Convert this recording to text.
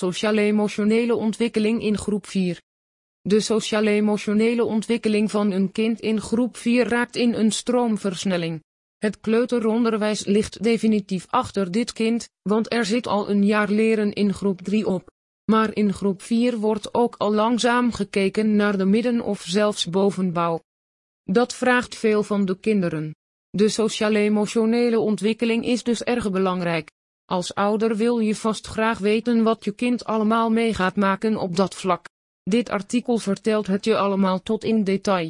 Sociaal-emotionele ontwikkeling in groep 4. De sociaal-emotionele ontwikkeling van een kind in groep 4 raakt in een stroomversnelling. Het kleuteronderwijs ligt definitief achter dit kind, want er zit al een jaar leren in groep 3 op. Maar in groep 4 wordt ook al langzaam gekeken naar de midden- of zelfs bovenbouw. Dat vraagt veel van de kinderen. De sociaal-emotionele ontwikkeling is dus erg belangrijk. Als ouder wil je vast graag weten wat je kind allemaal mee gaat maken op dat vlak. Dit artikel vertelt het je allemaal tot in detail.